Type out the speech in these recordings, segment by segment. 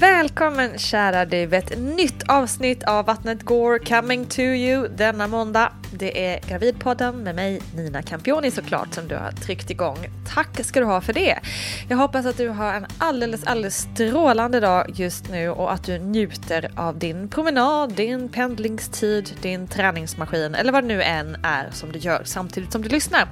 Välkommen kära du, ett nytt avsnitt av Vattnet går coming to you denna måndag. Det är Gravidpodden med mig Nina Campioni såklart som du har tryckt igång. Tack ska du ha för det. Jag hoppas att du har en alldeles, alldeles strålande dag just nu och att du njuter av din promenad, din pendlingstid, din träningsmaskin eller vad det nu än är som du gör samtidigt som du lyssnar.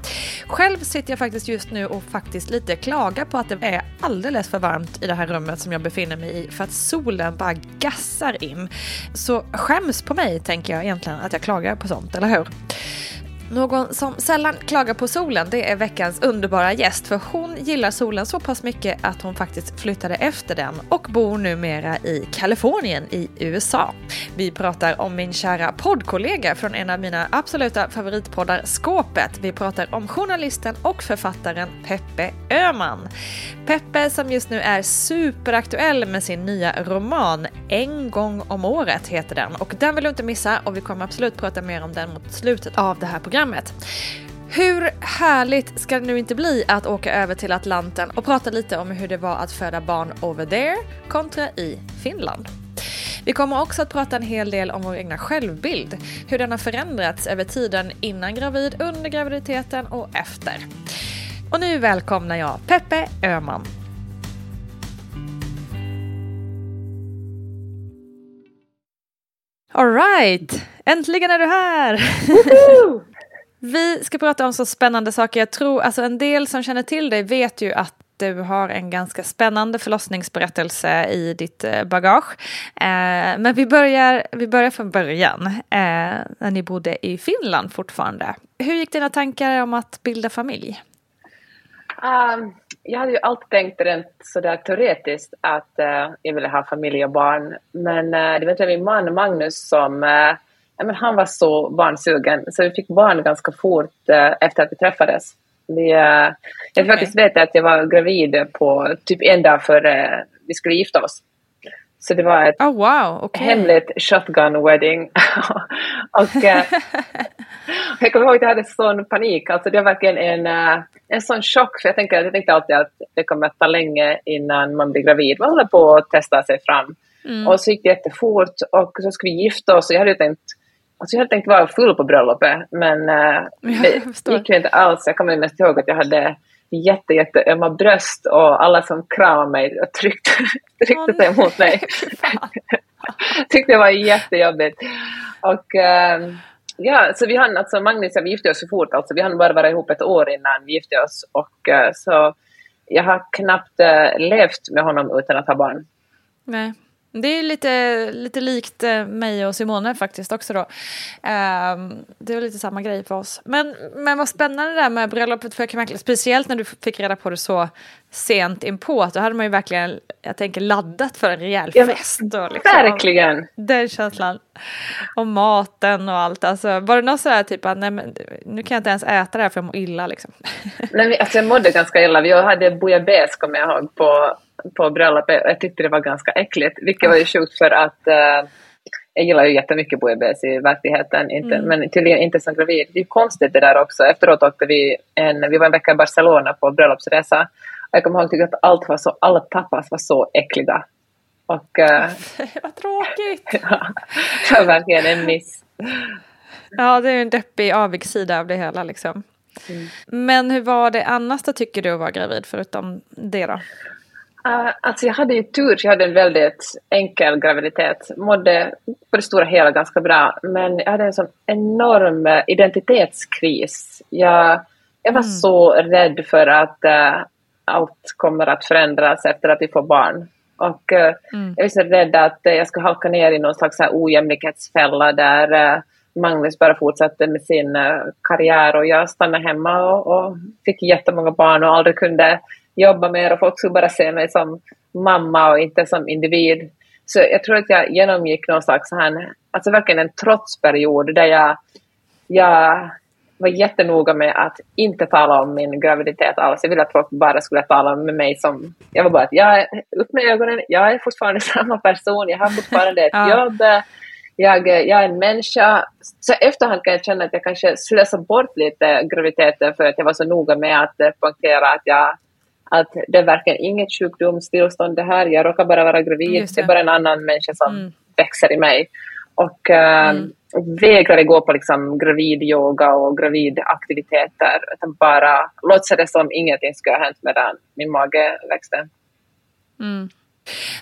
Själv sitter jag faktiskt just nu och faktiskt lite klagar på att det är alldeles för varmt i det här rummet som jag befinner mig i för att solen bara gassar in. Så skäms på mig tänker jag egentligen att jag klagar på sånt, eller hur? Någon som sällan klagar på solen det är veckans underbara gäst för hon gillar solen så pass mycket att hon faktiskt flyttade efter den och bor numera i Kalifornien i USA. Vi pratar om min kära poddkollega från en av mina absoluta favoritpoddar Skåpet. Vi pratar om journalisten och författaren Peppe Öhman. Peppe som just nu är superaktuell med sin nya roman En gång om året heter den och den vill du inte missa och vi kommer absolut prata mer om den mot slutet av det här programmet programmet. Hur härligt ska det nu inte bli att åka över till Atlanten och prata lite om hur det var att föda barn over there kontra i Finland. Vi kommer också att prata en hel del om vår egna självbild, hur den har förändrats över tiden innan gravid, under graviditeten och efter. Och nu välkomnar jag Peppe Öhman. Alright, äntligen är du här! Vi ska prata om så spännande saker. Jag tror, alltså en del som känner till dig vet ju att du har en ganska spännande förlossningsberättelse i ditt eh, bagage. Eh, men vi börjar, vi börjar från början, eh, när ni bodde i Finland fortfarande. Hur gick dina tankar om att bilda familj? Um, jag hade ju alltid tänkt rent sådär teoretiskt att uh, jag ville ha familj och barn. Men uh, det var min man Magnus som uh, men han var så barnsugen så vi fick barn ganska fort eh, efter att vi träffades. Vi, eh, jag okay. faktiskt vet att jag var gravid på typ en dag före vi skulle gifta oss. Så det var ett oh, wow. okay. hemligt shotgun wedding. och, eh, jag kommer ihåg att jag hade sån panik, alltså det var verkligen en, uh, en sån chock, för jag, tänker, jag tänkte alltid att det kommer att ta länge innan man blir gravid. Man håller på att testa sig fram. Mm. Och så gick det jättefort och så skulle vi gifta oss och jag hade tänkt Alltså jag hade tänkt vara full på bröllopet, men det gick ju inte alls. Jag kommer mest ihåg att jag hade jätte, jätte ömma bröst och alla som kramade mig och tryckte, tryckte sig mot mig. Tyckte det var jättejobbigt. Och uh, ja, så vi hann, alltså Magnus och vi gifte oss så fort, alltså vi hann bara vara ihop ett år innan vi gifte oss och uh, så jag har knappt uh, levt med honom utan att ha barn. Nej. Det är lite, lite likt eh, mig och Simone faktiskt också då. Ehm, det var lite samma grej för oss. Men, men vad spännande det där med bröllopet för Kamakla, speciellt när du fick reda på det så sent inpå. Då hade man ju verkligen, jag tänker laddat för en rejäl fest. Och liksom, verkligen! Den känslan. Och maten och allt. Alltså, var det något sådär typ att nej, men, nu kan jag inte ens äta det här för jag mår illa liksom? Nej, alltså jag mådde ganska illa. Vi hade bouillabaisse kommer jag ihåg på på bröllopet jag tyckte det var ganska äckligt, vilket var ju sjukt för att uh, jag gillar ju jättemycket bouillabaisse i verkligheten, inte, mm. men tydligen inte som gravid. Det är konstigt det där också. Efteråt åkte vi en, vi var en vecka i Barcelona på bröllopsresa. Jag kommer ihåg att allt var så, alla tapas var så äckliga. Och, uh, Vad tråkigt! ja, verkligen en miss. Ja, det är en deppig avigsida av det hela liksom. Mm. Men hur var det annars då tycker du att vara gravid förutom det då? Uh, alltså jag hade ju tur, jag hade en väldigt enkel graviditet, mådde på det stora hela ganska bra, men jag hade en sån enorm uh, identitetskris. Jag, jag var mm. så rädd för att uh, allt kommer att förändras efter att vi får barn. Och uh, mm. jag var så rädd att jag skulle halka ner i någon slags här ojämlikhetsfälla där Magnus bara fortsatte med sin karriär och jag stannade hemma och, och fick jättemånga barn och aldrig kunde jobba mer och folk skulle bara se mig som mamma och inte som individ. Så jag tror att jag genomgick någon slags här, alltså verkligen en trotsperiod där jag, jag var jättenoga med att inte tala om min graviditet alls. Jag ville att folk bara skulle tala med mig som... Jag var bara att jag är upp med ögonen, jag är fortfarande samma person, jag har fortfarande ett ja. jobb, jag, jag är en människa. Så efterhand kan jag känna att jag kanske slösar bort lite graviditeten för att jag var så noga med att poängtera att jag att det är verkligen inget sjukdomstillstånd det här, jag råkar bara vara gravid, det. det. är bara en annan människa som mm. växer i mig. Och äh, mm. vägrade gå på liksom gravidyoga och gravidaktiviteter, utan bara låtsades som ingenting skulle ha hänt medan min mage växte. Mm.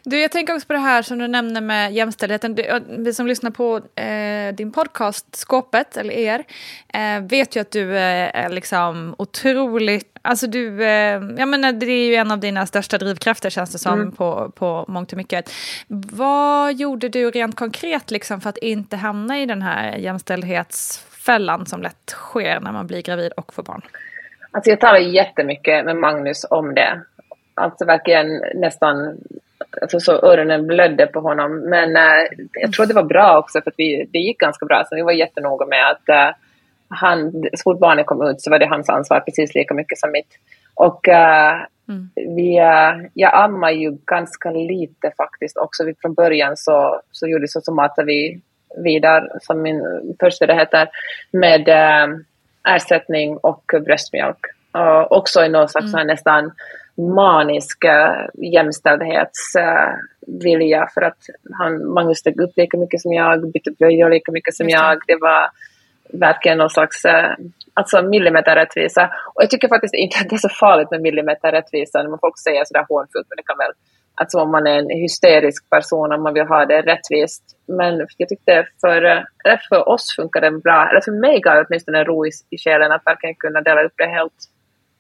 Du, jag tänker också på det här som du nämner med jämställdheten. Vi som lyssnar på eh, din podcast Skåpet, eller er, eh, vet ju att du eh, är liksom otroligt... Alltså du, eh, jag menar, det är ju en av dina största drivkrafter känns det som mm. på, på mångt och mycket. Vad gjorde du rent konkret liksom, för att inte hamna i den här jämställdhetsfällan som lätt sker när man blir gravid och får barn? Alltså jag talar jättemycket med Magnus om det. Alltså verkligen nästan alltså så öronen blödde på honom. Men äh, jag tror det var bra också för att vi, det gick ganska bra. Så vi var jättenoga med att äh, han, så fort barnet kom ut så var det hans ansvar precis lika mycket som mitt. Och äh, mm. vi, jag ammar ju ganska lite faktiskt också. Vi, från början så, så gjorde så, så matade vi vidare, som min första det heter, med ersättning och bröstmjölk. Och också i någon slags mm. nästan manisk jämställdhetsvilja för att han, Magnus steg upp lika mycket som jag, bytte blöjor lika mycket som jag. Det var verkligen någon slags eh, alltså millimeterrättvisa. Och jag tycker faktiskt inte att det är så farligt med millimeterrättvisa när man folk säger sådär hånfullt, men det kan väl Alltså om man är en hysterisk person om man vill ha det rättvist. Men jag tyckte för, eh, för oss funkar det bra, eller för mig gav det åtminstone ro i, i själen att verkligen kunna dela upp det helt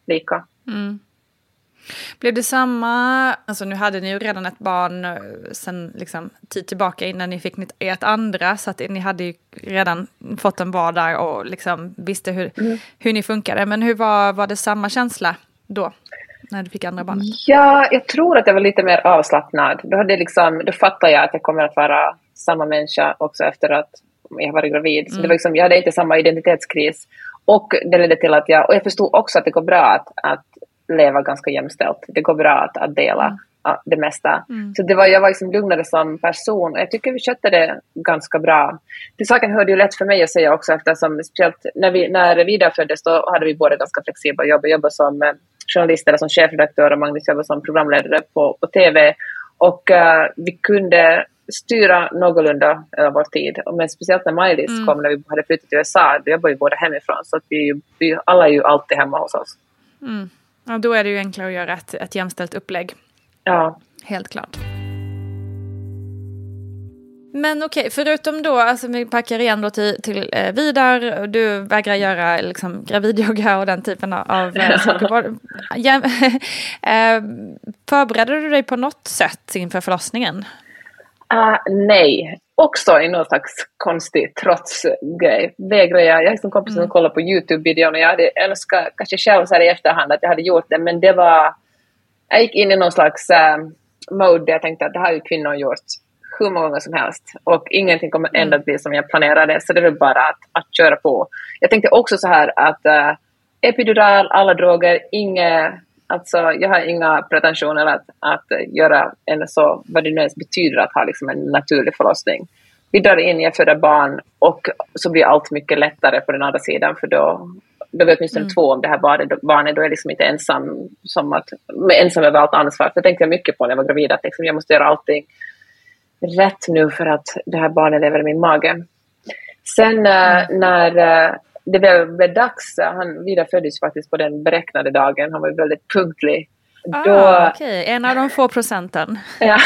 lika. Mm. Blev det samma, alltså nu hade ni ju redan ett barn eh, sen liksom tid tillbaka innan ni fick ert andra så att ni hade ju redan fått en vardag och liksom visste hur, mm. hur ni funkade. Men hur var, var det samma känsla då? När du fick andra barnet? Ja, jag tror att jag var lite mer avslappnad. Då, hade liksom, då fattade jag att jag kommer att vara samma människa också efter att jag varit gravid. Så mm. det var liksom, jag hade inte samma identitetskris. Och det ledde till att jag, och jag förstod också att det går bra att, att leva ganska jämställt. Det går bra att, att dela. ja, det mesta. Mm. Så det var, jag var liksom lugnare som person och jag tycker vi skötte det ganska bra. Till saken hörde ju lätt för mig att säga också eftersom speciellt när, vi, när Vida föddes då hade vi båda ganska flexibla jobb. Jag jobbade som eh, journalist eller som chefredaktör och Magnus jobbade som programledare på, på TV. Och uh, vi kunde styra någorlunda över vår tid. Men speciellt när Maj-Lis mm. kom när vi hade flyttat till USA, då jobbade vi båda hemifrån. Så att vi, vi alla är ju alltid hemma hos oss. Mm. Ja, då är det ju enklare att göra ett, ett jämställt upplägg. Ja. Helt klart. Men okej, förutom då, alltså vi packar igen då till, till eh, Vidar, du vägrar göra liksom, gravidyoga och den typen av eh, saker. Ja, eh, förberedde du dig på något sätt inför förlossningen? Uh, nej, också i någon slags konstig trotsgrej. Vägrar jag, jag har liksom kompisar som mm. kollar på Youtube-videon och jag hade önskat kanske själv så här i efterhand att jag hade gjort det, men det var... Jag gick in i någon slags uh, mode där jag tänkte att det har ju kvinnor gjort hur många gånger som helst och ingenting kommer mm. ändå att bli som jag planerade, så det är bara att, att köra på. Jag tänkte också så här att uh, epidural, alla droger, inget Alltså, jag har inga pretensioner att, att göra en så, vad det nu ens betyder att ha liksom en naturlig förlossning. Vi drar in, jag föder barn och så blir allt mycket lättare på den andra sidan för då, då vet åtminstone mm. två om det här barnet, barnet då är jag liksom inte ensam, som att, ensam över allt ansvar. Det tänkte jag mycket på när jag var gravid, att liksom jag måste göra allting rätt nu för att det här barnet lever i min mage. Sen äh, när äh, det blev, dags, han Vida föddes faktiskt på den beräknade dagen, han var ju väldigt punktlig. Ah, då, okay. En av de få procenten. ja,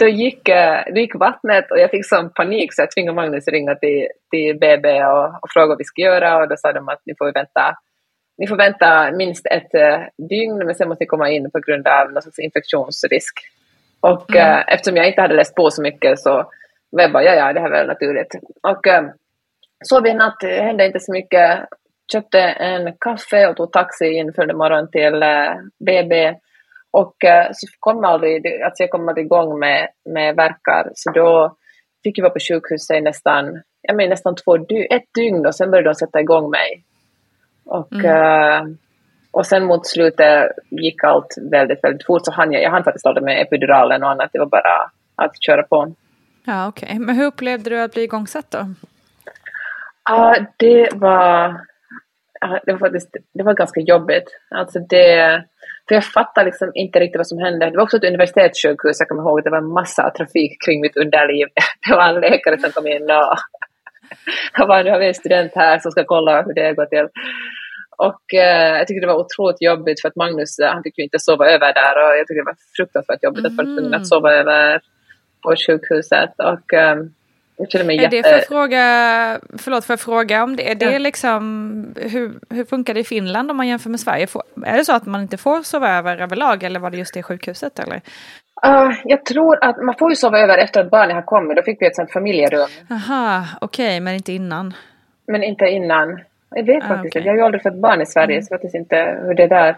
då gick, då gick vattnet och jag fick sån panik så jag tvingade Magnus ringa till, till BB och, och fråga vad vi ska göra och då sa de att ni får vänta ni får vänta minst ett uh, dygn men sen måste ni komma in på grund av någon slags infektionsrisk. Och mm. uh, eftersom jag inte hade läst på så mycket så var jag bara, ja ja, det här är väl naturligt. Och uh, sov en natt, hände inte så mycket. Köpte en kaffe och tog taxi in följande morgon till BB. Eh, och eh, så kom aldrig, alltså jag kom aldrig igång med, med verkar, så då fick jag vara på sjukhuset i nästan, jag menar, nästan två dy ett dygn och sen började de sätta igång mig. Och, mm. uh, och sen mot slutet gick allt väldigt, väldigt fort, så hann jag, jag hann faktiskt ladda med epiduralen och annat, det var bara att köra på. Ja, okej. Okay. Men hur upplevde du att bli igångsatt då? Ja, det var, det var faktiskt det var ganska jobbigt. Alltså det, för jag fattade liksom inte riktigt vad som hände. Det var också ett universitetssjukhus, jag kommer ihåg att det var en massa trafik kring mitt underliv. Det var en läkare som kom in och han bara, nu har vi en student här som ska kolla hur det går till. Och eh, jag tyckte det var otroligt jobbigt för att Magnus, han fick ju inte sova över där och jag tyckte det var fruktansvärt jobbigt att vara tvungen att mm. sova över på sjukhuset. Och, eh, jag känner mig är jätte... det för fråga, förlåt för att fråga om det, är det ja. liksom, hur, hur funkar det i Finland om man jämför med Sverige? är det så att man inte får sova över överlag eller var det just det sjukhuset eller? Uh, jag tror att man får ju sova över efter att barnet har kommit, då fick vi ett sånt familjerum. Aha, okej, okay, men inte innan? Men inte innan. Jag vet ah, faktiskt okay. jag har ju aldrig fått barn i Sverige mm. så jag vet inte hur det är där.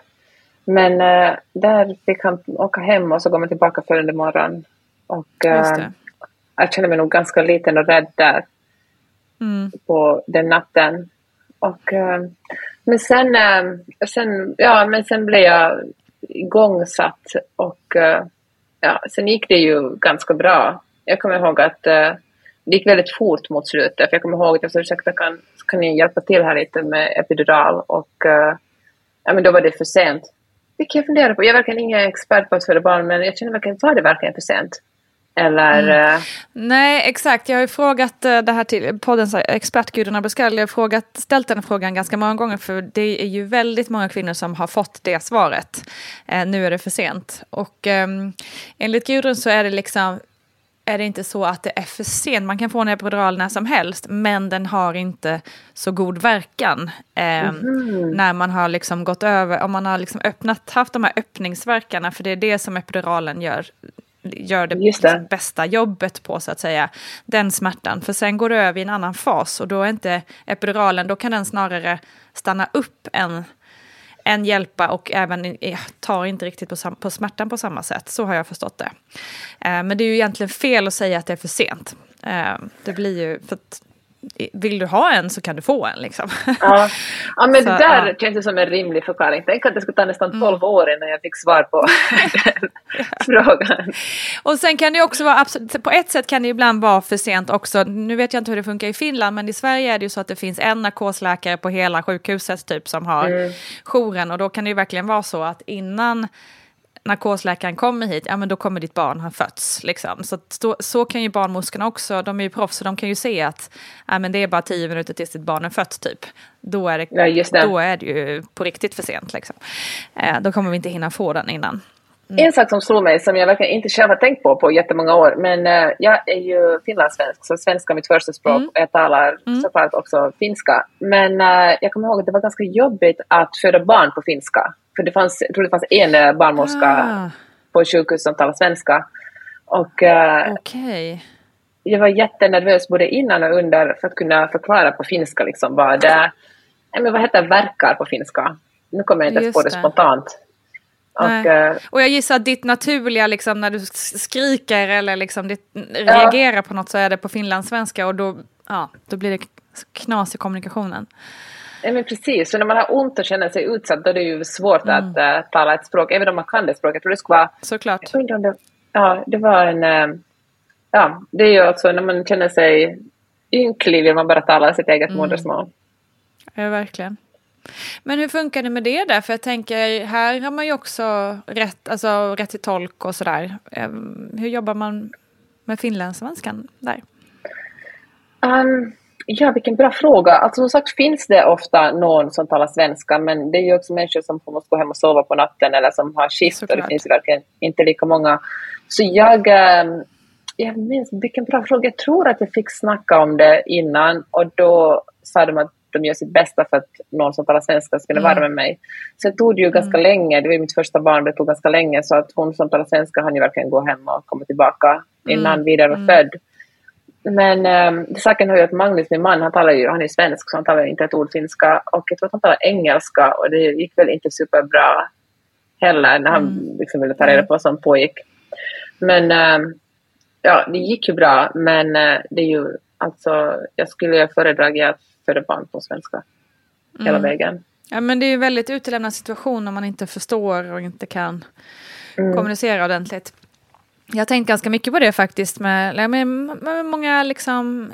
Men uh, där fick han åka hem och så går man tillbaka följande morgon. Och, uh, jag kände mig nog ganska liten och rädd där mm. på den natten. Och, äh, men sen, äh, sen, ja, men sen blev jag igångsatt och äh, ja, sen gick det ju ganska bra. Jag kommer ihåg att det gick väldigt fort mot slutet. För jag kommer ihåg att jag sa ursäkta kan, kan ni hjälpa till här lite med epidural och ja, men då var det för sent. Vilket jag funderar på. Jag är verkligen ingen expert på att föda barn men jag känner verkligen, var det verkligen för sent? Eller? Mm. Eh, Nej, exakt. Jag har ju frågat eh, det här till poddens expert Gudrun Abascal. Jag har frågat, ställt den frågan ganska många gånger för det är ju väldigt många kvinnor som har fått det svaret. Eh, nu är det för sent. Och eh, enligt Gudrun så är det liksom är det inte så att det är för sent. Man kan få en epidural när som helst, men den har inte så god verkan. Eh, mm. När man har liksom gått över, om man har liksom öppnat, haft de här öppningsverkarna, för det är det som epiduralen gör gör det, det, bästa jobbet på så att säga, den smärtan. För sen går det över i en annan fas och då är inte epiduralen, då kan den snarare stanna upp än, än hjälpa och även tar inte riktigt på, på smärtan på samma sätt. Så har jag förstått det. Eh, men det är ju egentligen fel att säga att det är för sent. Eh, det blir ju, för vill du ha en så kan du få en liksom. Ja, ja men Så, det där ja. känns som en rimlig förklaring. Tänk att det skulle ta nästan 12 år innan jag fick svar på den frågan. Och sen kan det också vara, absolut, på ett sätt kan det ibland vara för sent också. Nu vet jag inte hur det funkar i Finland, men i Sverige är det ju så att det finns en narkosläkare på hela sjukhuset typ som har jouren. Och då kan det ju verkligen vara så att innan narkosläkaren kommer hit, ja men då kommer ditt barn ha fötts. Liksom. Så, att så, kan ju barnmorskorna också, de är ju proffs, så de kan ju se att ja, men det är bara tio minuter tills ditt barn är fött typ. Då är det, Ja, det. Då är det ju på riktigt för sent. Liksom. Eh, då kommer vi inte hinna få den innan. En sak som slog mig som jag verkligen inte själv har tänkt på på jättemånga år, men eh, jag är ju finlandssvensk, så svenska är mitt första språk och jag talar såklart också finska. Men eh, jag kommer ihåg att det var ganska jobbigt att föda barn på finska. För det fanns, jag tror det fanns en eh, barnmorska Ah. på sjukhus som talade svenska. Och eh, Okej. jag var jättenervös både innan och under för att kunna förklara på finska liksom vad nej, men vad heter verkar på finska? Nu kommer jag inte ens på det det. spontant. Och, eh, Och jag gissar att ditt naturliga, liksom, när du skriker eller liksom, ditt, reagerar på något så är det på finlandssvenska och då, ja, då blir det knas i kommunikationen. Ja, men precis. Så när man har ont och känner sig utsatt då är det ju svårt Mm. att eh, tala ett språk, även om man kan det språket. Jag tror det skulle vara... Såklart. Det, ja, det var en... eh, ja, det är ju också när man känner sig ynklig vill man bara tala sitt eget Mm. modersmål. Ja, verkligen. Men hur funkar det med det där? För jag tänker, här har man ju också rätt, alltså, rätt till tolk och sådär. Ehm, Hur jobbar man med finlandssvenskan där? Um, ja, vilken bra fråga. Alltså som sagt finns det ofta någon som talar svenska, men det är ju också människor som måste gå hem och sova på natten eller som har skift och det Såklart. finns ju verkligen inte lika många. Så jag, um, jag minns, vilken bra fråga. Jag tror att jag fick snacka om det innan och då sa de att de gör sitt bästa för att någon som talar svenska skulle vara med mig. Så det tog ju ganska länge, det var ju mitt första barn, det tog ganska länge så att hon som talar svenska hann ju verkligen gå hem och komma tillbaka innan Vidar var född. Men um, saken är ju att Magnus, min man, han talar ju, han är svensk så han talar inte ett ord finska och jag tror att han talar engelska och det gick väl inte superbra heller när han liksom ville ta reda på vad som pågick. Men um, ja, det gick ju bra men uh, det är ju alltså, jag skulle ju föredragit att föda barn på svenska hela vägen. Ja, men det är ju en väldigt utelämnad situation om man inte förstår och inte kan kommunicera ordentligt. Jag har tänkt ganska mycket på det faktiskt med, med, med många liksom,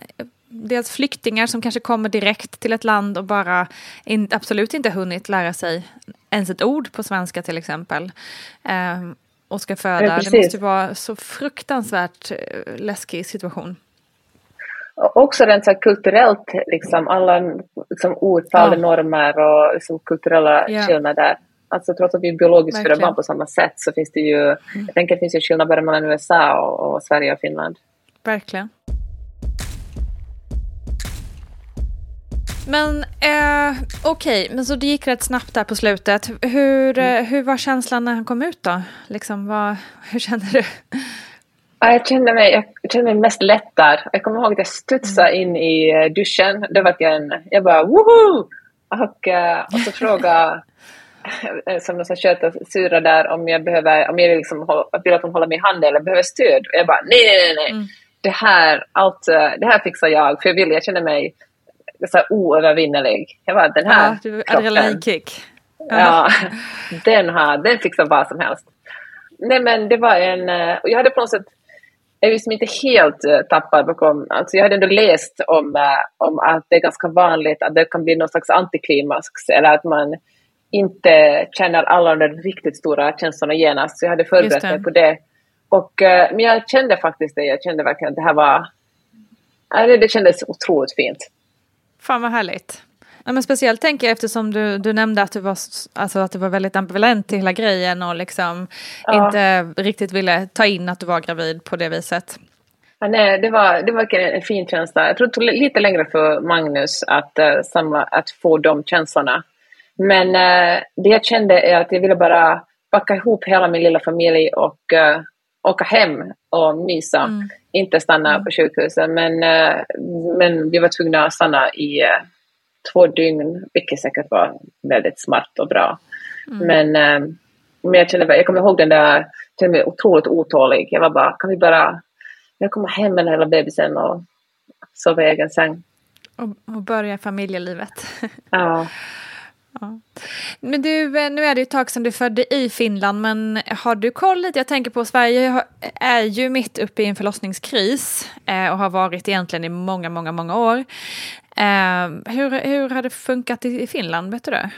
dels flyktingar som kanske kommer direkt till ett land och bara in, absolut inte hunnit lära sig ens ett ord på svenska till exempel. Ehm, och ska föda. Ja, det måste ju vara så fruktansvärt eh, läskig situation. Också rent så kulturellt, liksom, alla liksom, ordtal, Ja. normer och liksom, kulturella Ja. skillnader. Alltså trots att vi är biologiskt födda barn på samma sätt så finns det ju, jag tänker att det finns ju skillnader mellan USA och, och Sverige och Finland. Verkligen. Men eh, okej, men så det gick rätt snabbt där på slutet. Hur, eh, hur var känslan när han kom ut då? Liksom, vad, hur kände du? Ja, Jag kände mig, jag kände mig mest lättad. Jag kommer ihåg att jag studsade in i eh, duschen. Det var verkligen, jag bara woho! Och, eh, och så frågade som någon som sköter syra där om jag behöver, om jag vill, liksom, vill att hon håller mig i handen eller behöver stöd. Och jag bara nej, nej, nej, nej. Det här, allt, eh, det här fixar jag. För jag vill, jag känner mig så här oövervinnerlig. Jag bara, den här Ja, adrenalinkick. Ja, den, har, den fixar vad som helst. Nej men det var en, eh, och jag hade på något sätt, jag är liksom inte helt eh, tappad bakom, alltså jag hade ändå läst om, eh, om att det är ganska vanligt att det kan bli någon slags antiklimax eller att man inte känner alla de riktigt stora känslorna genast. Så jag hade förberett mig på det. Och, eh, men jag kände faktiskt det, jag kände verkligen att det här var, det, kändes otroligt fint. Fan vad härligt. Ja, men speciellt tänker jag eftersom du, du nämnde att du, var, alltså, att du var väldigt ambivalent till hela grejen och liksom Ja. inte riktigt ville ta in att du var gravid på det viset. Ja, nej, det var, det var en fin känsla. Jag tror det tog lite längre för Magnus att, eh, samla, att få de känslorna. Men eh, det jag kände är att jag ville bara packa ihop hela min lilla familj och uh, åka hem och mysa. Inte stanna på sjukhuset. Men, eh, men vi var tvungna att stanna i två dygn, vilket säkert var väldigt smart och bra. Men, eh, men jag, kände, jag kommer ihåg den där, kände mig otroligt otålig. Jag var bara, kan vi bara jag kommer hem med den hela bebisen och sova i egen säng. Och, och börja familjelivet. Ja. Ja. Men du, eh, nu är det ju ett tag sedan du födde i Finland, men har du koll lite? Jag tänker på Sverige är ju mitt uppe i en förlossningskris eh, och har varit egentligen i många, många, många år. Eh, hur, hur har det funkat i, i Finland, vet du det?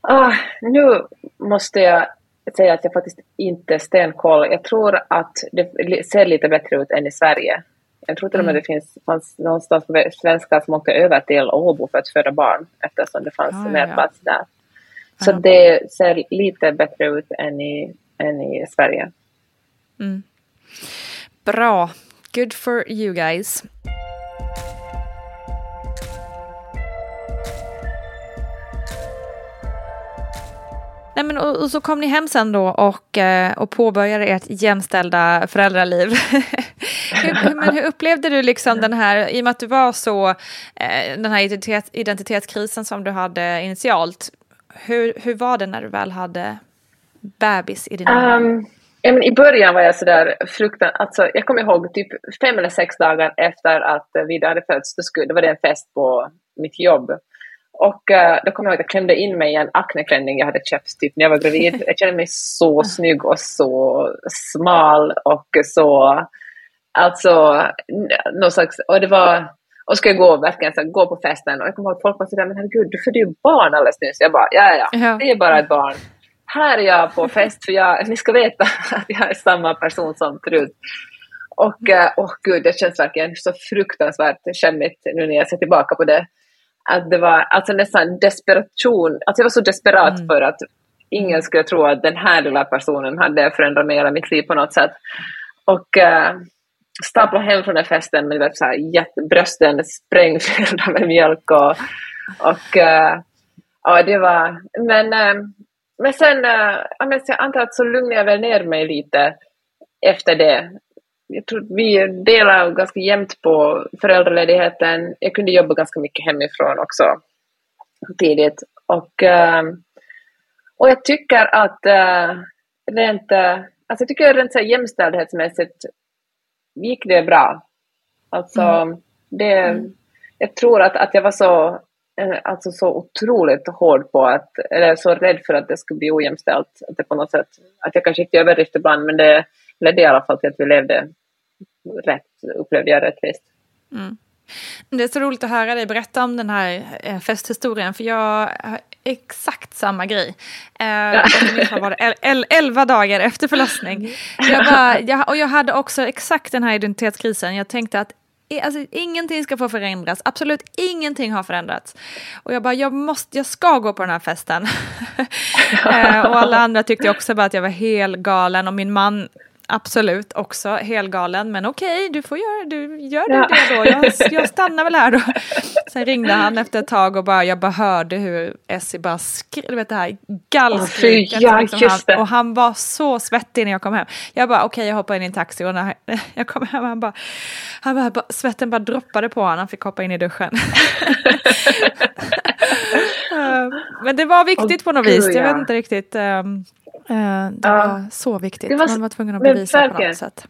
Ah, nu måste jag säga att jag faktiskt inte stenkoll. Jag tror att det ser lite bättre ut än i Sverige. Jag tror till och med det finns, fanns någonstans svenskar som åkte över till Åbo för att föda barn eftersom det fanns Ah, mer ja. plats där. Så Ja. det ser lite bättre ut än i, än i Sverige. Bra. Good for you guys. Nej, men, och, och så kom ni hem sen då och, eh, och påbörjade ert jämställda föräldraliv. hur, men hur upplevde du liksom den här, i och med att du var så, eh, den här identitet, identitetskrisen som du hade initialt, hur, hur var det när du väl hade bebis i dina armar? Um, ja, men I början var jag sådär fruktansvärt, alltså, jag kommer ihåg typ fem eller sex dagar efter att Vida hade fötts, då var det en fest på mitt jobb. Och eh, då kommer jag ihåg att jag klämde in mig i en akneklänning jag hade köpt typ när jag var gravid. Jag kände mig så snygg och så smal och så, alltså, någon slags, och det var, och ska jag gå verkligen så här, gå på festen och jag kommer ihåg att folk var sådär, men herregud, du födde ju barn alldeles nyss. Jag bara, ja, ja, Ja. ja, det är bara ett barn. Här är jag på fest, för jag, ni ska veta att jag är samma person som förut. Och eh, åh gud, det känns verkligen så fruktansvärt skämmigt nu när jag ser tillbaka på det. Att det var alltså nästan desperation, alltså jag var så desperat för att ingen skulle tro att den här lilla personen hade förändrat mig hela mitt liv på något sätt. Och äh, stapla hem från den festen med vet, så här, jätte, brösten sprängfyllda med mjölk och, och äh, ja, det var, men, äh, men sen, äh, jag antar att så lugnade jag väl ner mig lite efter det. Jag tror vi delar ganska jämnt på föräldraledigheten. Jag kunde jobba ganska mycket hemifrån också tidigt. Och, äh, och jag tycker att äh, rent, äh, alltså jag tycker rent så här jämställdhetsmässigt gick det bra. Alltså, det, jag tror att, att jag var så, eh, alltså så otroligt hård på att, eller så rädd för att det skulle bli ojämställt. Att det på något sätt, att jag kanske till överdrift ibland, men det ledde i alla fall till att vi levde rätt, upplevde jag rättvist. Det är så roligt att höra dig berätta om den här eh, festhistorien, för jag har exakt samma grej. Eh, jag minns vad var el, el, elva dagar efter förlossning. Jag bara, jag, och jag hade också exakt den här identitetskrisen. Jag tänkte att Alltså, ingenting ska få förändras, absolut ingenting har förändrats. Och jag bara, jag, måste, jag ska gå på den här festen. eh, och alla andra tyckte också bara att jag var helt galen och min man absolut också helgalen. Men okej, du får göra du, gör du Ja. det då. Jag, jag stannar väl här då. Sen ringde han efter ett tag och bara, jag bara hörde hur Essie bara skrev, du vet det här gallskriket. Fy, ja, det. och han var så svettig när jag kom hem. Jag bara, okej jag hoppar in i en taxi och när jag kom hem, han bara, han bara, bara svetten bara droppade på honom, han fick hoppa in i duschen. Eh, Men det var viktigt Åh, på något vis, jag ja. vet inte riktigt. eh, det Ja. var så viktigt, Det var man så- var tvungen att bevisa på något sätt.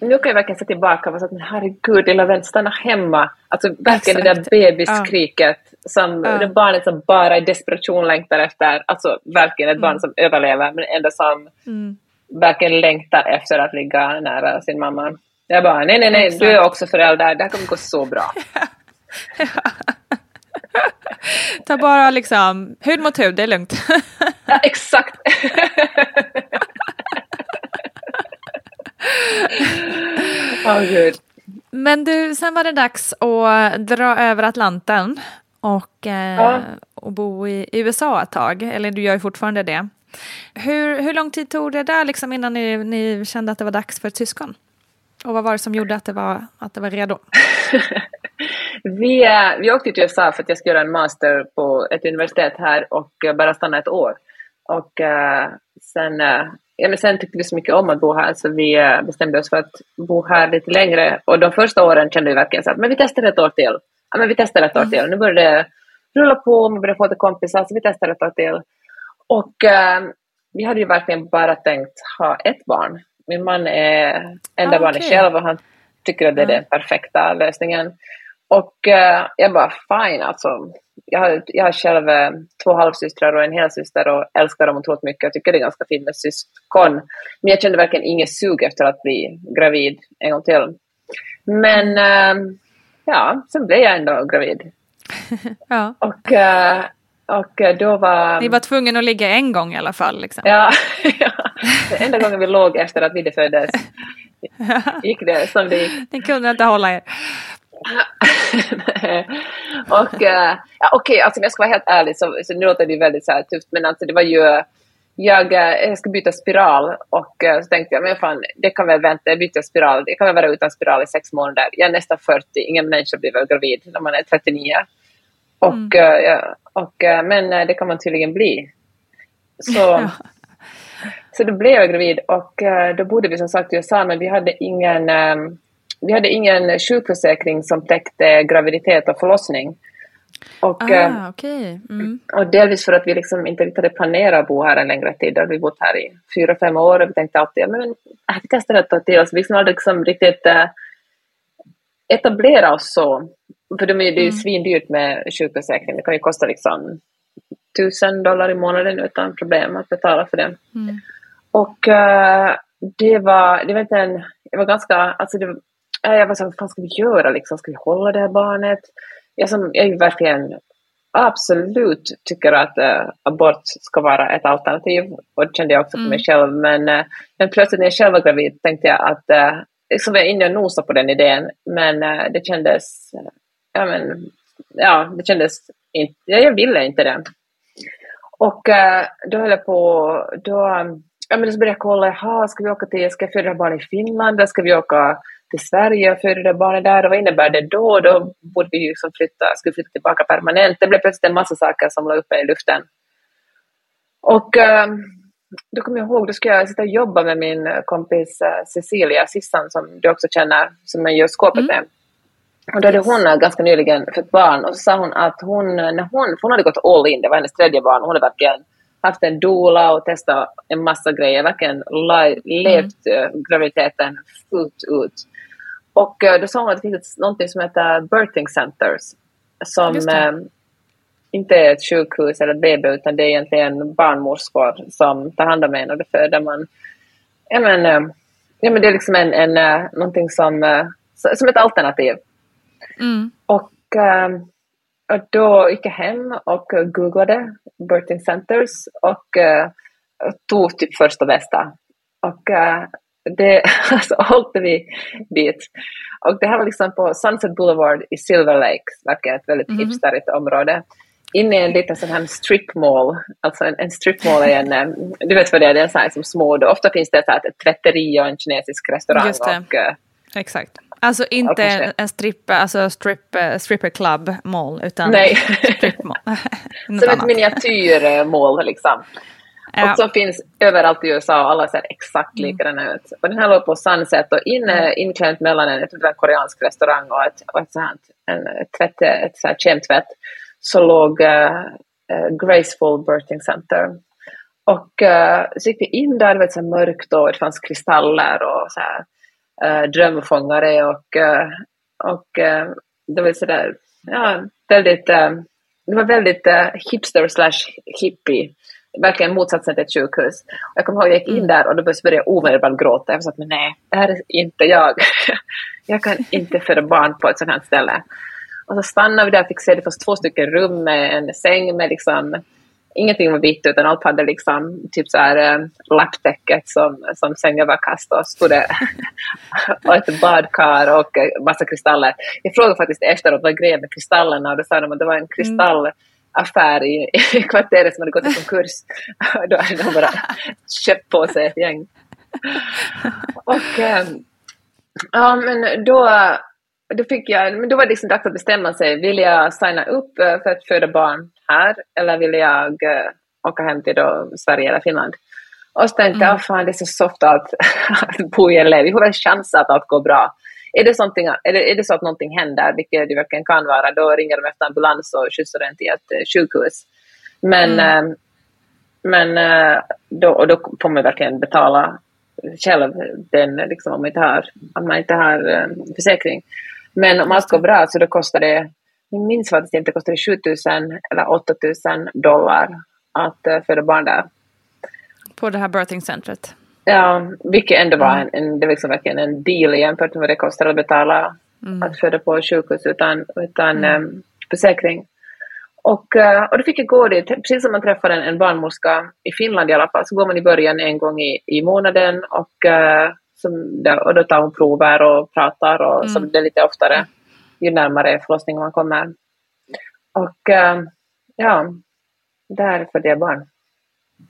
Nu kan jag verkligen se tillbaka och att men herregud, lilla vän, stanna hemma. Alltså verkligen det Exakt. där bebisskriket, som Ja. det barnet som bara i desperation längtar efter, alltså verkligen ett barn Mm. som överlever, men ändå som verkligen längtar efter att ligga nära sin mamma. Jag bara, nej, nej, nej, Exakt. du är också förälder, det här kommer gå så bra. Ta bara liksom hud mot hud, det är lugnt. Ja, exakt! Åh gud. Men du, sen var det dags att dra över Atlanten och, eh, Ja. och bo i USA ett tag, eller du gör ju fortfarande det. Hur, hur lång tid tog det där liksom innan ni, ni kände att det var dags för ett syskon? Och vad var det som gjorde att det var, att det var redo? Vi, vi åkte till USA för att jag skulle göra en master på ett universitet här och bara stanna ett år. Och eh, sen, eh, ja, men sen tyckte vi så mycket om att bo här så vi eh, bestämde oss för att bo här lite längre. Och de första åren kände vi verkligen så att men vi testar ett år till. Ja, men vi testar ett år till. Nu började det rulla på, man började få lite kompisar så vi testar ett år till. Och vi hade ju verkligen bara tänkt ha ett barn. Min man är enda Ah, barnet okej. själv och han tycker att det är Ja. den perfekta lösningen. Och uh, jag bara fine alltså. Jag har, jag har själv uh, två halvsystrar och en helsyster och älskar dem otroligt mycket. Jag tycker det är ganska fint med syskon. Men jag kände verkligen inget sug efter att bli gravid en gång till. Men uh, ja, sen blev jag ändå gravid. ja. Och, och då var... Ni var tvungna att ligga en gång i alla fall? Liksom. Ja, ja. Den enda gången vi låg efter att Vidde föddes gick det som det gick. Ni kunde inte hålla er. och uh, ja, okej, okay, alltså om jag ska vara helt ärlig så, så nu låter det väldigt så här tufft men alltså det var ju jag, eh, jag ska byta spiral och uh, så tänkte jag men fan det kan väl vänta, jag byter spiral, jag kan väl vara utan spiral i sex månader. Jag är nästan 40, ingen människa blir väl gravid när man är 39. Och, mm. ja, och, men det kan man tydligen bli. Så, så då blev jag gravid och då bodde vi som sagt i USA men vi hade ingen um, vi hade ingen sjukförsäkring som täckte graviditet och förlossning. Och, ah, eh, okay. mm. och delvis för att vi liksom inte riktigt hade planerat att bo här en längre tid. Då hade vi bott här i fyra, fem år och vi tänkte alltid att äh, vi testar ett tag till oss. Vi liksom hade liksom riktigt äh, etablera oss så. För det är ju mm. svindyrt med sjukförsäkring. Det kan ju kosta liksom tusen dollar i månaden utan problem att betala för det. Mm. Och äh, det var, det var inte en, det var ganska, alltså det, jag var så vad fan ska vi göra liksom? Ska vi hålla det här barnet? Jag, som, jag är verkligen absolut tycker att äh, abort ska vara ett alternativ och det kände jag också för mm. mig själv. Men, äh, men plötsligt när jag själv var gravid tänkte jag att äh, liksom var jag inne och nosade på den idén men äh, det kändes, ja men, ja det kändes inte, jag ville inte det. Och äh, då höll jag på, då, ja men så började jag kolla, jaha, ska vi åka till, ska jag föda barn i Finland, ska vi åka till Sverige och födde barnet där och vad innebär det då? Då borde vi ju som flytta, skulle flytta tillbaka permanent. Det blev plötsligt en massa saker som låg uppe i luften. Och um, då kommer jag ihåg, då ska jag sitta och jobba med min kompis uh, Cecilia Sissan som du också känner, som jag gör skåpet mm. med. Och då hade hon ganska nyligen fått barn och så sa hon att hon, när hon, hon hade gått all in, det var hennes tredje barn, hon hade verkligen haft en doula och testat en massa grejer, verkligen levt mm. graviditeten fullt ut. Och eh, då sa hon att det finns något som heter birthing centers som eh, inte är ett sjukhus eller ett BB utan det är egentligen barnmorskor som tar hand om en och det föder man. Ja men, eh, ja, men det är liksom en, en, eh, någonting som, som ett alternativ. Mm. Och, eh, och då gick jag hem och googlade birthing centers och tog typ första bästa. Och det, alltså åkte vi dit. Och det här var liksom på Sunset Boulevard i Silver Lake, verkar ett väldigt mm. hipsterigt område. Inne i en liten sån här strip mall, alltså en, en strip mall är en, du vet vad det är, det är en sån här som små, ofta finns det så här ett tvätteri och en kinesisk restaurang. Just det. Och, eh, Exakt. Alltså inte en, en strip, alltså strip, eh, stripper club mall, utan Nej. strip mall. Som ett miniatyrmål liksom. Och som finns överallt i USA och alla ser exakt mm. likadana ut. Och den här låg på Sunset och inne, mm. inklämt mellan en, en koreansk restaurang och ett, och ett, sånt, en, tvätt, ett så här kemtvätt så låg uh, uh, Graceful Birthing Center. Och uh, så gick vi in där, det var så mörkt och det fanns kristaller och så här, uh, drömfångare och, och det var sådär, ja, väldigt, det var väldigt hipster slash hippie verkligen motsatsen till ett sjukhus. Jag kommer ihåg jag gick in mm. där och då började jag omedelbart gråta. Jag sa att nej, det här är inte jag. jag kan inte föda barn på ett sådant här ställe. Och så stannade vi där och fick se, det fanns två stycken rum med en säng med liksom ingenting var vitt utan allt hade liksom typ så här äh, lapptäcket som, som sängöverkast och stod det och ett badkar och massa kristaller. Jag frågade faktiskt efteråt vad grejen med kristallerna och då sa de att det var en kristall mm affär i, i kvarteret som hade gått i konkurs. Då hade de bara köpt på sig ett gäng. Och ähm, ja, men då, då fick jag, men då var det liksom dags att bestämma sig. Vill jag signa upp eh, för att föda barn här eller vill jag äh, åka hem till då Sverige eller Finland? Och så tänkte jag, mm. fan det är så soft att, att bo i LA, vi får väl chansa att allt går bra. Är det, är, det, är det så att någonting händer, vilket det verkligen kan vara, då ringer de efter ambulans och skjutsar den till ett eh, sjukhus. Men, mm. äh, men äh, då, och då får man verkligen betala själv den, liksom, om, man inte har, om man inte har försäkring. Men om allt går bra så då kostar det, jag minns faktiskt inte, kostar det 7000 eller 8000 dollar att föda barn där. På det här birthing-centret? Ja, vilket ändå var en, en, det var liksom verkligen en deal jämfört med vad det kostar att betala mm. att föda på sjukhus utan, utan mm. um, försäkring. Och, uh, och då fick jag gå dit, precis som man träffar en, en barnmorska i Finland i alla fall, så går man i början en gång i, i månaden och, uh, som, och då tar hon prover och pratar och mm. så det är lite oftare ju närmare förlossningen man kommer. Och uh, ja, där födde jag barn.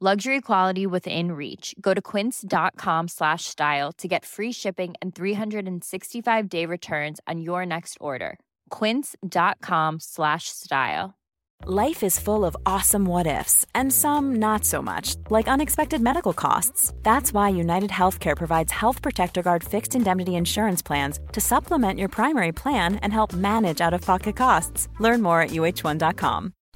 luxury quality within reach go to quince.com slash style to get free shipping and 365 day returns on your next order quince.com slash style Life is full of awesome what ifs, and some not so much, like unexpected medical costs. That's why United Healthcare provides Health Protector Guard fixed indemnity insurance plans to supplement your primary plan and help manage out of pocket costs. Learn more at uh1.com.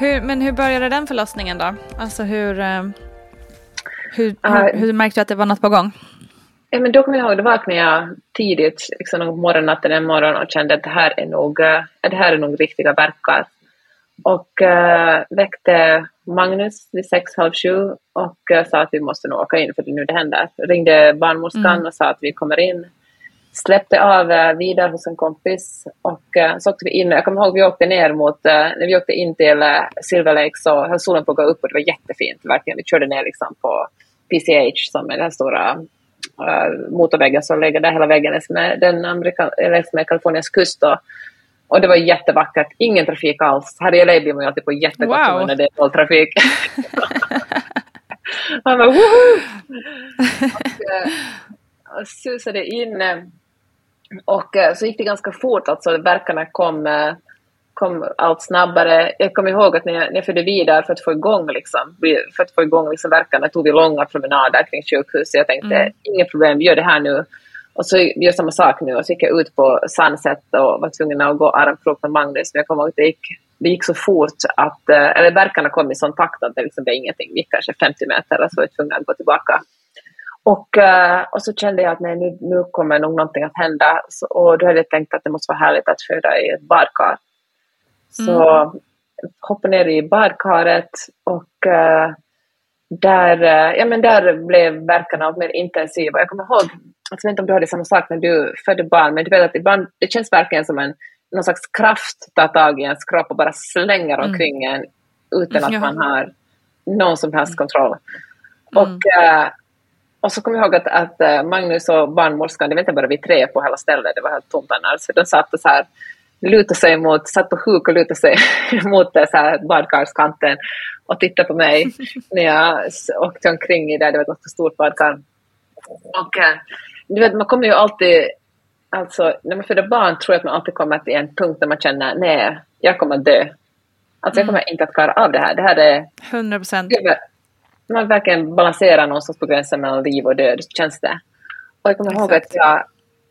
Hur, men hur började den förlossningen då? Alltså hur, eh, hur, hur, hur märkte du att det var något på gång? Ja, men då kommer jag ihåg, då vaknade jag tidigt, liksom morgonnatten en morgon och kände att det här är nog, eh, det här är nog riktiga verkar. Och äh, väckte Magnus vid sex, halv sju och äh, sa att vi måste nog åka in för det är nu det händer. Ringde barnmorskan mm. och sa att vi kommer in släppte av eh, vidare hos en kompis och eh, så åkte vi in. Jag kommer ihåg vi åkte ner mot, eh, när vi åkte in till Silver Lake så höll solen på att gå upp och det var jättefint. Verkligen. Vi körde ner liksom på PCH som är den stora motorvägen som ligger där hela vägen längs med, den Amerika, längs med Kaliforniens kust. Och, och det var jättevackert, ingen trafik alls. Här i LA blir man ju alltid på jättegott wow. när det är noll trafik. Han bara woho! Och, och susade in och eh, så gick det ganska fort, alltså verkarna kom, eh, kom allt snabbare. Jag kommer ihåg att när jag, när jag födde vidare för att få igång, liksom, för att få igång liksom verkarna tog vi långa promenader kring sjukhuset. Jag tänkte, mm. inget problem, vi gör det här nu. Och så gör jag samma sak nu och så gick jag ut på Sunset och var tvungen att gå arm med Magnus. Men jag kommer ihåg att det gick, det gick så fort att, eh, eller verkarna kom i sån takt att det liksom blev ingenting. Vi gick kanske 50 meter och så var jag tvungen att gå tillbaka och, uh, och så kände jag att nej, nu, nu kommer nog någonting att hända. Så, och då hade jag tänkt att det måste vara härligt att föda i ett badkar. Så mm. hoppade ner i badkaret och uh, där, eh, ja, men där blev verkarna mer intensiva. Jag kommer ihåg, jag vet inte om du hade samma sak när du födde barn, men du vet att ibland, det känns verkligen som en någon slags kraft tar tag i ens kropp och bara slänger mm. omkring en utan att ja. man har någon som helst kontroll. Mm. Och, och så kommer jag ihåg att, att äh, Magnus och barnmorskan, det var inte bara vi tre på hela stället, det var helt tomt annars, de satt och så här lutade sig mot, satt på huk och lutade sig mot så här badkarskanten och tittade på mig när jag åkte omkring i det, det var ett stort badkar. Och du vet, man kommer ju alltid, alltså när man föder barn tror jag att man alltid kommer till en punkt där man känner nej, jag kommer dö. Alltså jag kommer mm. inte att klara av det här. Det här är... 100 procent. Man verkligen balanserar någonstans på gränsen mellan liv och död, känns det. Och jag kommer ihåg att jag,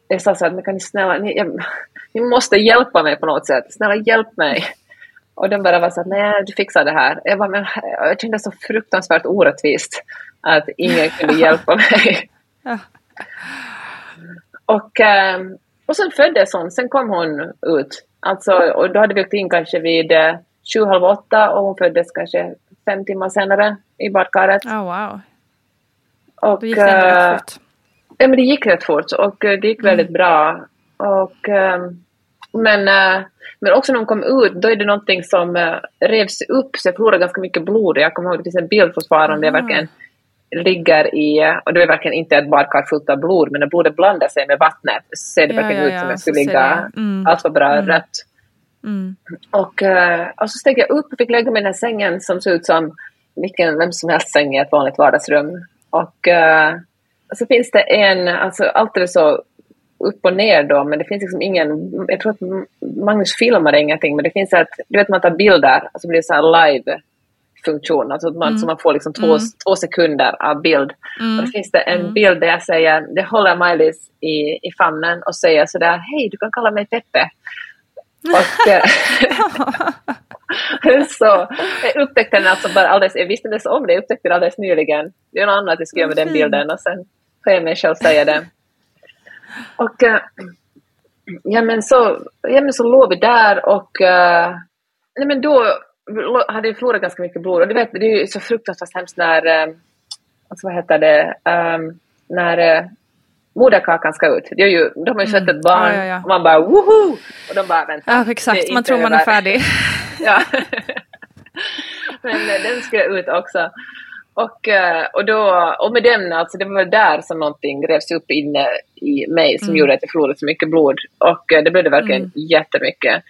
jag sa så att kan ni snälla, ni, jag, ni måste hjälpa mig på något sätt. Snälla hjälp mig. Och de bara var så att nej, du fixar det här. Jag, bara, men, jag kände så fruktansvärt orättvist att ingen kunde hjälpa mig. Och, ehm, och sen föddes hon, sen kom hon ut. Alltså, och då hade vi åkt in kanske vid eh, sju, halv åtta och hon föddes kanske fem timmar senare i badkaret. Oh, wow. Och, gick det ändå rätt eh, fort. Ja, men det gick rätt fort och eh, det gick mm. väldigt bra. Och, ehm, men, men också när hon kom ut, då är det någonting som revs upp, så jag förlorade ganska mycket blod. Jag kommer ihåg, det finns en bild fortfarande, mm. jag verkligen ligger i, och det är verkligen inte ett badkar fullt av blod, men när blodet blandar sig med vattnet så ser det ja, verkligen ja, ut som ja, jag skulle ligga mm. allt för bra mm. rött. Mm. Och, eh, och så steg jag upp och fick lägga mig i den här sängen som såg ut som vilken, vem som helst säng i ett vanligt vardagsrum. Och, och så finns det en, alltså allt är så upp och ner då, men det finns liksom ingen, jag tror att Magnus filmade ingenting, men det finns att, du vet man tar bilder, och så blir det så här live funktion, alltså att man, mm. så man får liksom två, mm. två sekunder av bild. Mm. Och då finns det en mm. bild där jag säger, det håller Maj-Lis i, i famnen och säger sådär, hej du kan kalla mig Peppe. Och, eh, så jag upptäckte den alltså bara alldeles, jag visste inte om det, jag upptäckte det alldeles nyligen. Det är något annat jag ska göra med den bilden och sen får jag mig själv säga det. Och äh, ja, men så, ja men så låg vi där och äh, nej men då hade jag förlorat ganska mycket blod och du vet, det är ju så fruktansvärt hemskt när, äh, alltså vad heter det, ähm, när moderkakan ska ut. Det är ju, de har ju fött mm. ett barn ja, ja, ja. och man bara woho! Och de bara vänta. Ja exakt, man tror man är färdig. ja. Men eh, den ska ut också. Och, eh, och, då, och med den, alltså det var där som någonting revs upp inne i mig som mm. gjorde att jag förlorade så mycket blod. Och eh, det blev det verkligen mm. jättemycket.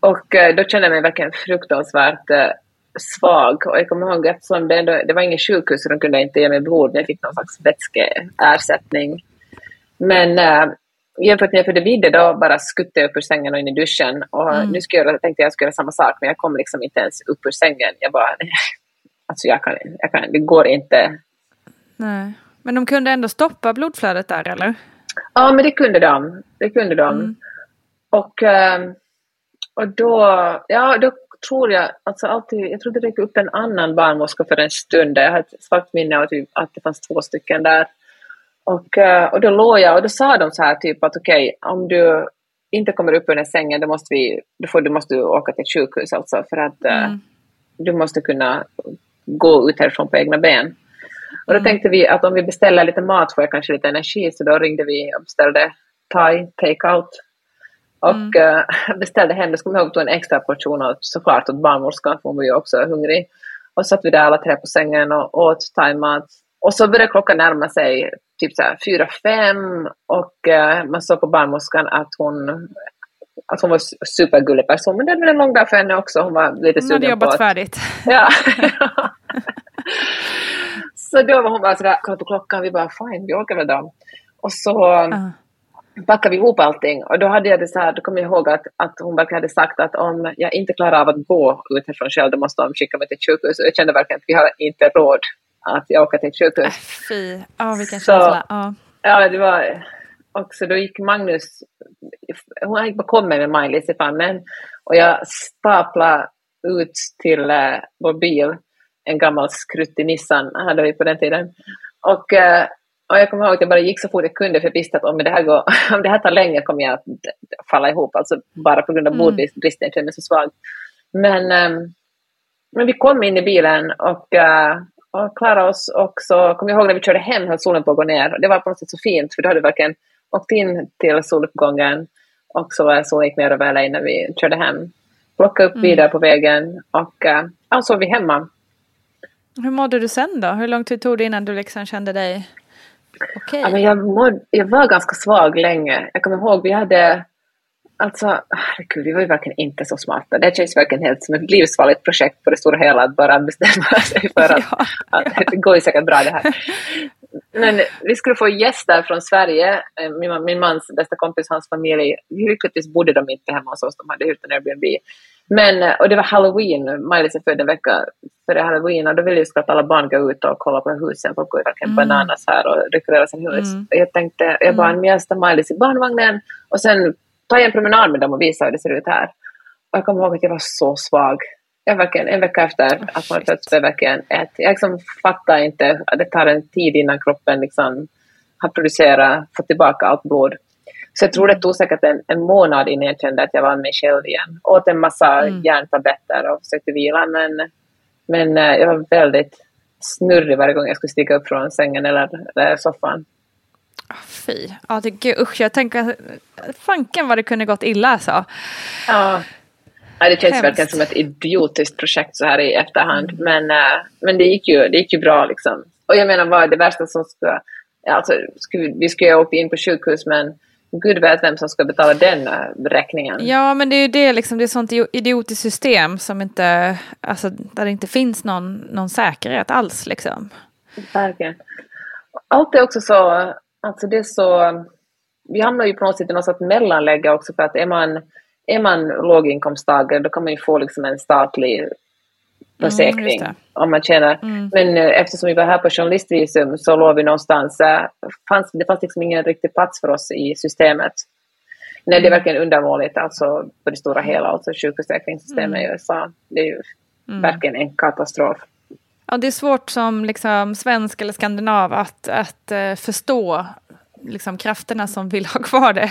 Och då kände jag mig verkligen fruktansvärt svag. Och jag kommer ihåg att det, ändå, det var inget sjukhus så de kunde inte ge mig blod, men jag fick någon slags vätskeersättning. Men äh, jämfört med jag födde vidde då bara skuttade jag upp ur sängen och in i duschen. Och mm. nu skulle jag, tänkte jag skulle göra samma sak, men jag kom liksom inte ens upp ur sängen. Jag bara, alltså jag kan, jag kan, det går inte. Nej. Men de kunde ändå stoppa blodflödet där eller? Ja, men det kunde de. Det kunde de. Mm. Och, ehm, och då, ja, då tror jag, alltså alltid, jag tror det räckte upp en annan barnmorska för en stund. Jag har ett svagt minne av att det fanns två stycken där. Och, eh, och då låg jag och då sa de så här typ att okej, okay, om du inte kommer upp ur sängen, då måste, vi, då får, du måste åka till ett sjukhus alltså för att eh, mm. du måste kunna gå ut härifrån på egna ben. Och då mm. tänkte vi att om vi beställer lite mat får jag kanske lite energi, så då ringde vi och beställde thai take-out. Och mm. uh, beställde hem, det skulle vi ihåg, en extra portion åt, såklart åt barnmorskan, för hon var ju också hungrig. Och satt vi där alla tre på sängen och åt thai-mat. Och så började klockan närma sig typ så fyra, fem och eh, man såg på barnmorskan att hon, att hon var en supergullig person. Men det var en lång dag för henne också. Hon var lite sugen hon hade jobbat att, färdigt. Ja. så då var hon bara sådär, kolla på klockan, vi bara fine, vi åker väl då. Och så uh. packade vi ihop allting och då hade jag det så här, då kommer jag ihåg att, att hon verkligen hade sagt att om jag inte klarar av att gå ut härifrån själv, då måste de skicka mig till sjukhus. Och jag kände verkligen att vi har inte råd att jag åker till ett sjukhus. Äh, fy, ja vilken känsla. Ja. ja, det var också, då gick Magnus, hon gick mig med Maj-Lis i famnen och jag staplade ut till äh, vår bil, en gammal skruttig Nissan hade vi på den tiden. Och, äh, och jag kommer ihåg att jag bara gick så fort jag kunde för jag visste att om det här, går, om det här tar länge kommer jag att falla ihop, alltså bara på grund av mm. blodbristen, jag känner mig så svag. Men, ähm, men vi kom in i bilen och, äh, och klarade oss. Och så kom jag ihåg när vi körde hem höll solen på att gå ner. Det var på något sätt så fint för då hade vi verkligen åkt in till soluppgången och så var solen gick ner över LA när vi körde hem. Plockade upp mm. vidare på vägen och äh, ja, så var vi hemma. Hur mådde du sen då? Hur lång tid tog det innan du liksom kände dig okej? Okay? Ja, jag, mådde, jag var ganska svag länge. Jag kommer ihåg vi hade Alltså, herregud, vi var ju verkligen inte så smarta. Det känns verkligen helt som ett livsfarligt projekt på det stora hela att bara bestämma sig för att, ja, ja. att det går ju säkert bra det här. Men vi skulle få gäster från Sverige, eh, min, min mans bästa kompis, hans familj. Lyckligtvis bodde de inte hemma hos oss, de hade hyrt en Airbnb. Men, eh, och det var halloween, Maj-Lis är född en vecka före halloween och då ville ju att alla barn gå ut och kolla på husen, folk går ju verkligen mm. bananas här och dekorerar sin hus. Mm. Jag tänkte, jag bara, mm. jag Maj-Lis i barnvagnen och sen ta en promenad med dem och visa hur det ser ut här. Och jag kommer ihåg att jag var så svag. Jag verkligen, en vecka efter oh, att man fötts var verkligen ett. Jag liksom fattar inte, det tar en tid innan kroppen liksom har producerat, fått tillbaka allt blod. Så jag tror det tog säkert en, en månad innan jag kände att jag var mig själv igen. Åt en massa mm. järntabletter och försökte vila men, men eh, jag var väldigt snurrig varje gång jag skulle stiga upp från sängen eller, eller soffan. Fy. Ja, det, gud, usch, jag tänker fanken vad det kunde gått illa alltså. Ja. ja det känns Hemskt. verkligen som ett idiotiskt projekt så här i efterhand. Mm. Men, äh, men det, gick ju, det gick ju bra liksom. Och jag menar, vad är det värsta som ska... Alltså, skulle, vi skulle ju ha åkt in på sjukhus men Gud vet vem som ska betala den äh, räkningen. Ja, men det är ju det, liksom, det är ett sånt idiotiskt system som inte, alltså, där det inte finns någon, någon säkerhet alls. Liksom. Verkligen. Allt är också så Alltså det är så, vi hamnar ju på något sätt i något sorts mellanläge också för att är man, är man låginkomsttagare då kan man ju få liksom en statlig försäkring mm, om man tjänar. Mm. Men eh, eftersom vi var här på journalistvisum så låg vi någonstans, äh, fanns, det fanns liksom ingen riktig plats för oss i systemet. Nej, det är mm. verkligen undermåligt alltså på det stora hela, alltså sjukförsäkringssystemet mm. i USA. Det är ju mm. verkligen en katastrof. Ja, det är svårt som liksom, svensk eller skandinav att, att uh, förstå liksom, krafterna som vill ha kvar det,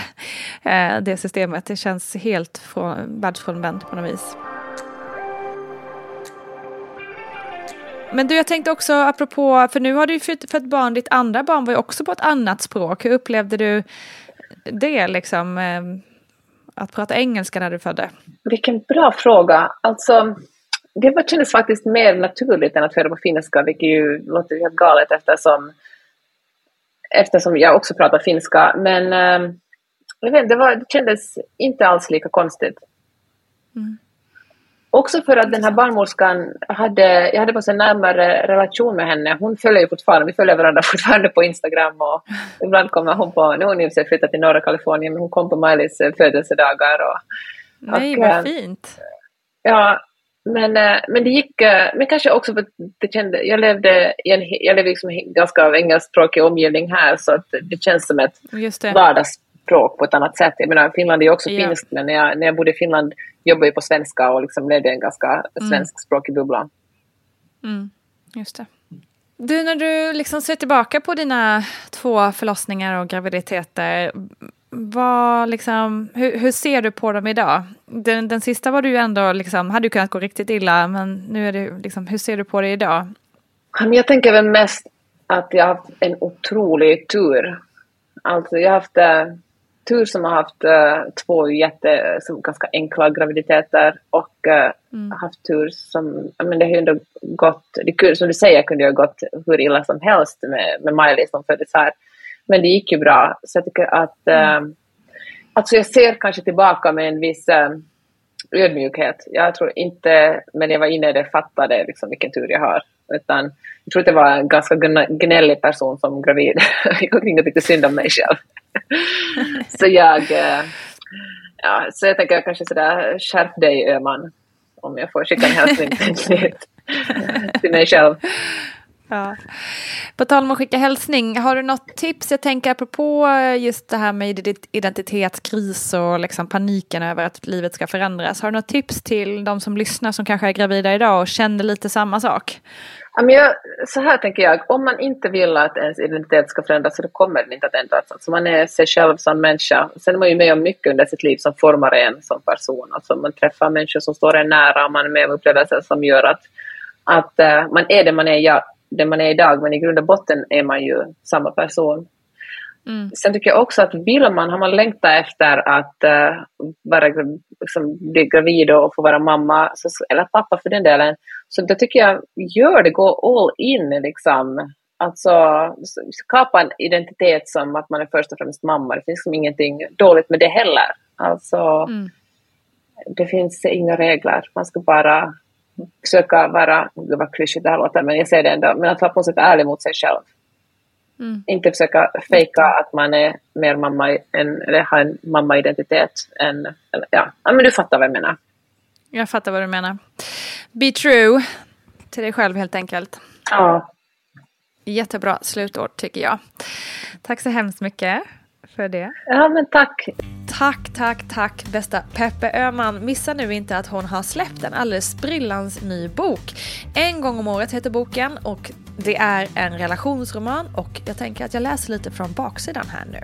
uh, det systemet. Det känns helt världsfrånvänt på något vis. Men du, jag tänkte också apropå, för nu har du ju fött, fött barn, ditt andra barn var ju också på ett annat språk. Hur upplevde du det, liksom, eh, att prata engelska när du födde? Vilken bra fråga. Alltså, det var, kändes faktiskt mer naturligt än att föra på finska, vilket ju låter helt galet eftersom, eftersom jag också pratar finska. Men äh, jag vet, det, var, det kändes inte alls lika konstigt. Mm. Också för att den här barnmorskan hade, jag hade på en närmare relation med henne. Hon följer ju fortfarande, vi följer varandra fortfarande på Instagram och ibland kommer hon på, nu har hon i sig flyttat till norra Kalifornien, men hon kom på Miley's födelsedagar. Och, Nej, och, vad eh, fint. Ja, men, eh, men det gick, eh, men kanske också för att det kände, jag levde i en jag levde liksom ganska av engelskspråkig omgivning här så att det känns som ett vardagsspråk på ett annat sätt. Jag menar Finland är ju också ja. finskt men när jag, när jag bodde i Finland jobbade jag på svenska och liksom levde i en ganska mm. svenskspråkig bubbla. Mm, just det. Du, när du liksom ser tillbaka på dina två förlossningar och graviditeter, vad, liksom, hur, hur, ser du på dem idag? Den, den sista var du ju ändå, liksom, hade ju kunnat gå riktigt illa, men nu är det, liksom, hur ser du på det idag? Jag tänker väl mest att jag har haft en otrolig tur. Alltså jag har haft uh, tur som har haft uh, två jätte, som ganska enkla graviditeter och uh, mm. haft tur som, men det har ju ändå gått, det, som du säger kunde ju ha gått hur illa som helst med, med Miley som föddes här. Men det gick ju bra. Så jag tycker att... Mm. Eh, alltså jag ser kanske tillbaka med en viss eh, ödmjukhet. Jag tror inte, men jag var inne i det, fattade liksom vilken tur jag har. Utan jag tror att jag var en ganska gnällig person som gravid. jag gick omkring och tyckte synd om mig själv. så jag... Eh, ja, så jag tänker kanske sådär, skärp dig Öman. Om jag får skicka en hälsning till mig själv. Ja. På tal om att skicka hälsning, har du något tips? Jag tänker apropå eh, just det här med identitetskris och liksom paniken över att livet ska förändras. Har du något tips till de som lyssnar som kanske är gravida idag och känner lite samma sak? jag, så här tänker jag, om man inte vill att ens identitet ska förändras så då kommer den inte att ändras. Alltså man är sig själv som människa. Sen är man ju med om mycket under sitt liv som formar en som person. Alltså man träffar människor som står en nära och man är med om upplevelser som gör att, att eh, man är det man är. Jag den man är idag, men i grund och botten är man ju samma person. Mm. Sen tycker jag också att vill man, har man längtat efter att uh, vara, liksom, bli gravid och få vara mamma, så, eller pappa för den delen, så då tycker jag, gör det, gå all in liksom. Alltså skapa en identitet som att man är först och främst mamma. Det finns liksom ingenting dåligt med det heller. Alltså, mm. det finns inga regler. Man ska bara försöka vara, det var klyschigt det här låter, men jag säger det ändå, men att vara på något sätt ärlig mot sig själv. Mm. Inte försöka fejka att man är mer mamma, än, eller har en mamma-identitet än, eller, ja. ja, men du fattar vad jag menar. Jag fattar vad du menar. Be true till dig själv helt enkelt. Ja. Jättebra slutord tycker jag. Tack så hemskt mycket för det. Ja, men tack. Tack, tack, tack bästa Peppe Öhman. Missa nu inte att hon har släppt en alldeles sprillans ny bok. En gång om året heter boken och det är en relationsroman och jag tänker att jag läser lite från baksidan här nu.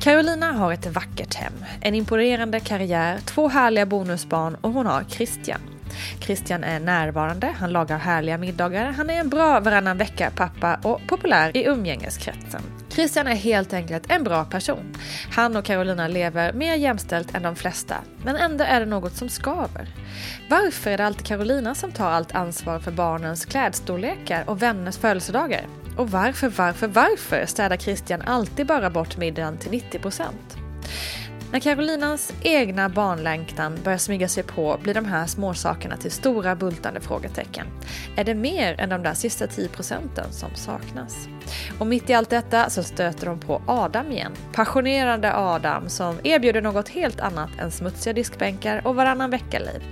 Carolina har ett vackert hem, en imponerande karriär, två härliga bonusbarn och hon har Christian. Christian är närvarande, han lagar härliga middagar, han är en bra varannan vecka-pappa och populär i umgängeskretsen. Christian är helt enkelt en bra person. Han och Carolina lever mer jämställt än de flesta, men ändå är det något som skaver. Varför är det alltid Carolina som tar allt ansvar för barnens klädstorlekar och vänners födelsedagar? Och varför, varför, varför städar Christian alltid bara bort middagen till 90 procent? När Carolinas egna barnlängtan börjar smyga sig på blir de här småsakerna till stora bultande frågetecken. Är det mer än de där sista 10 procenten som saknas? Och mitt i allt detta så stöter de på Adam igen. Passionerande Adam som erbjuder något helt annat än smutsiga diskbänkar och varannan vecka-liv.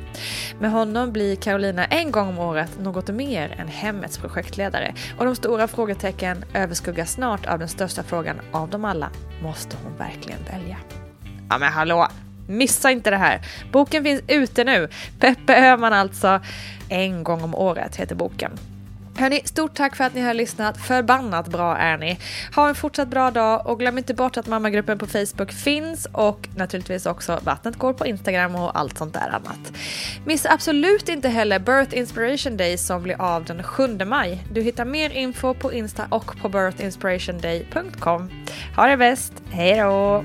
Med honom blir Carolina en gång om året något mer än hemmets projektledare och de stora frågetecken överskuggas snart av den största frågan av dem alla. Måste hon verkligen välja? Ja men hallå, missa inte det här. Boken finns ute nu. Peppe Öhman alltså. En gång om året heter boken. Hörni, stort tack för att ni har lyssnat. Förbannat bra är ni. Ha en fortsatt bra dag och glöm inte bort att mammagruppen på Facebook finns och naturligtvis också Vattnet går på Instagram och allt sånt där annat. Missa absolut inte heller Birth Inspiration Day som blir av den 7 maj. Du hittar mer info på Insta och på birthinspirationday.com. Ha det bäst, hej då!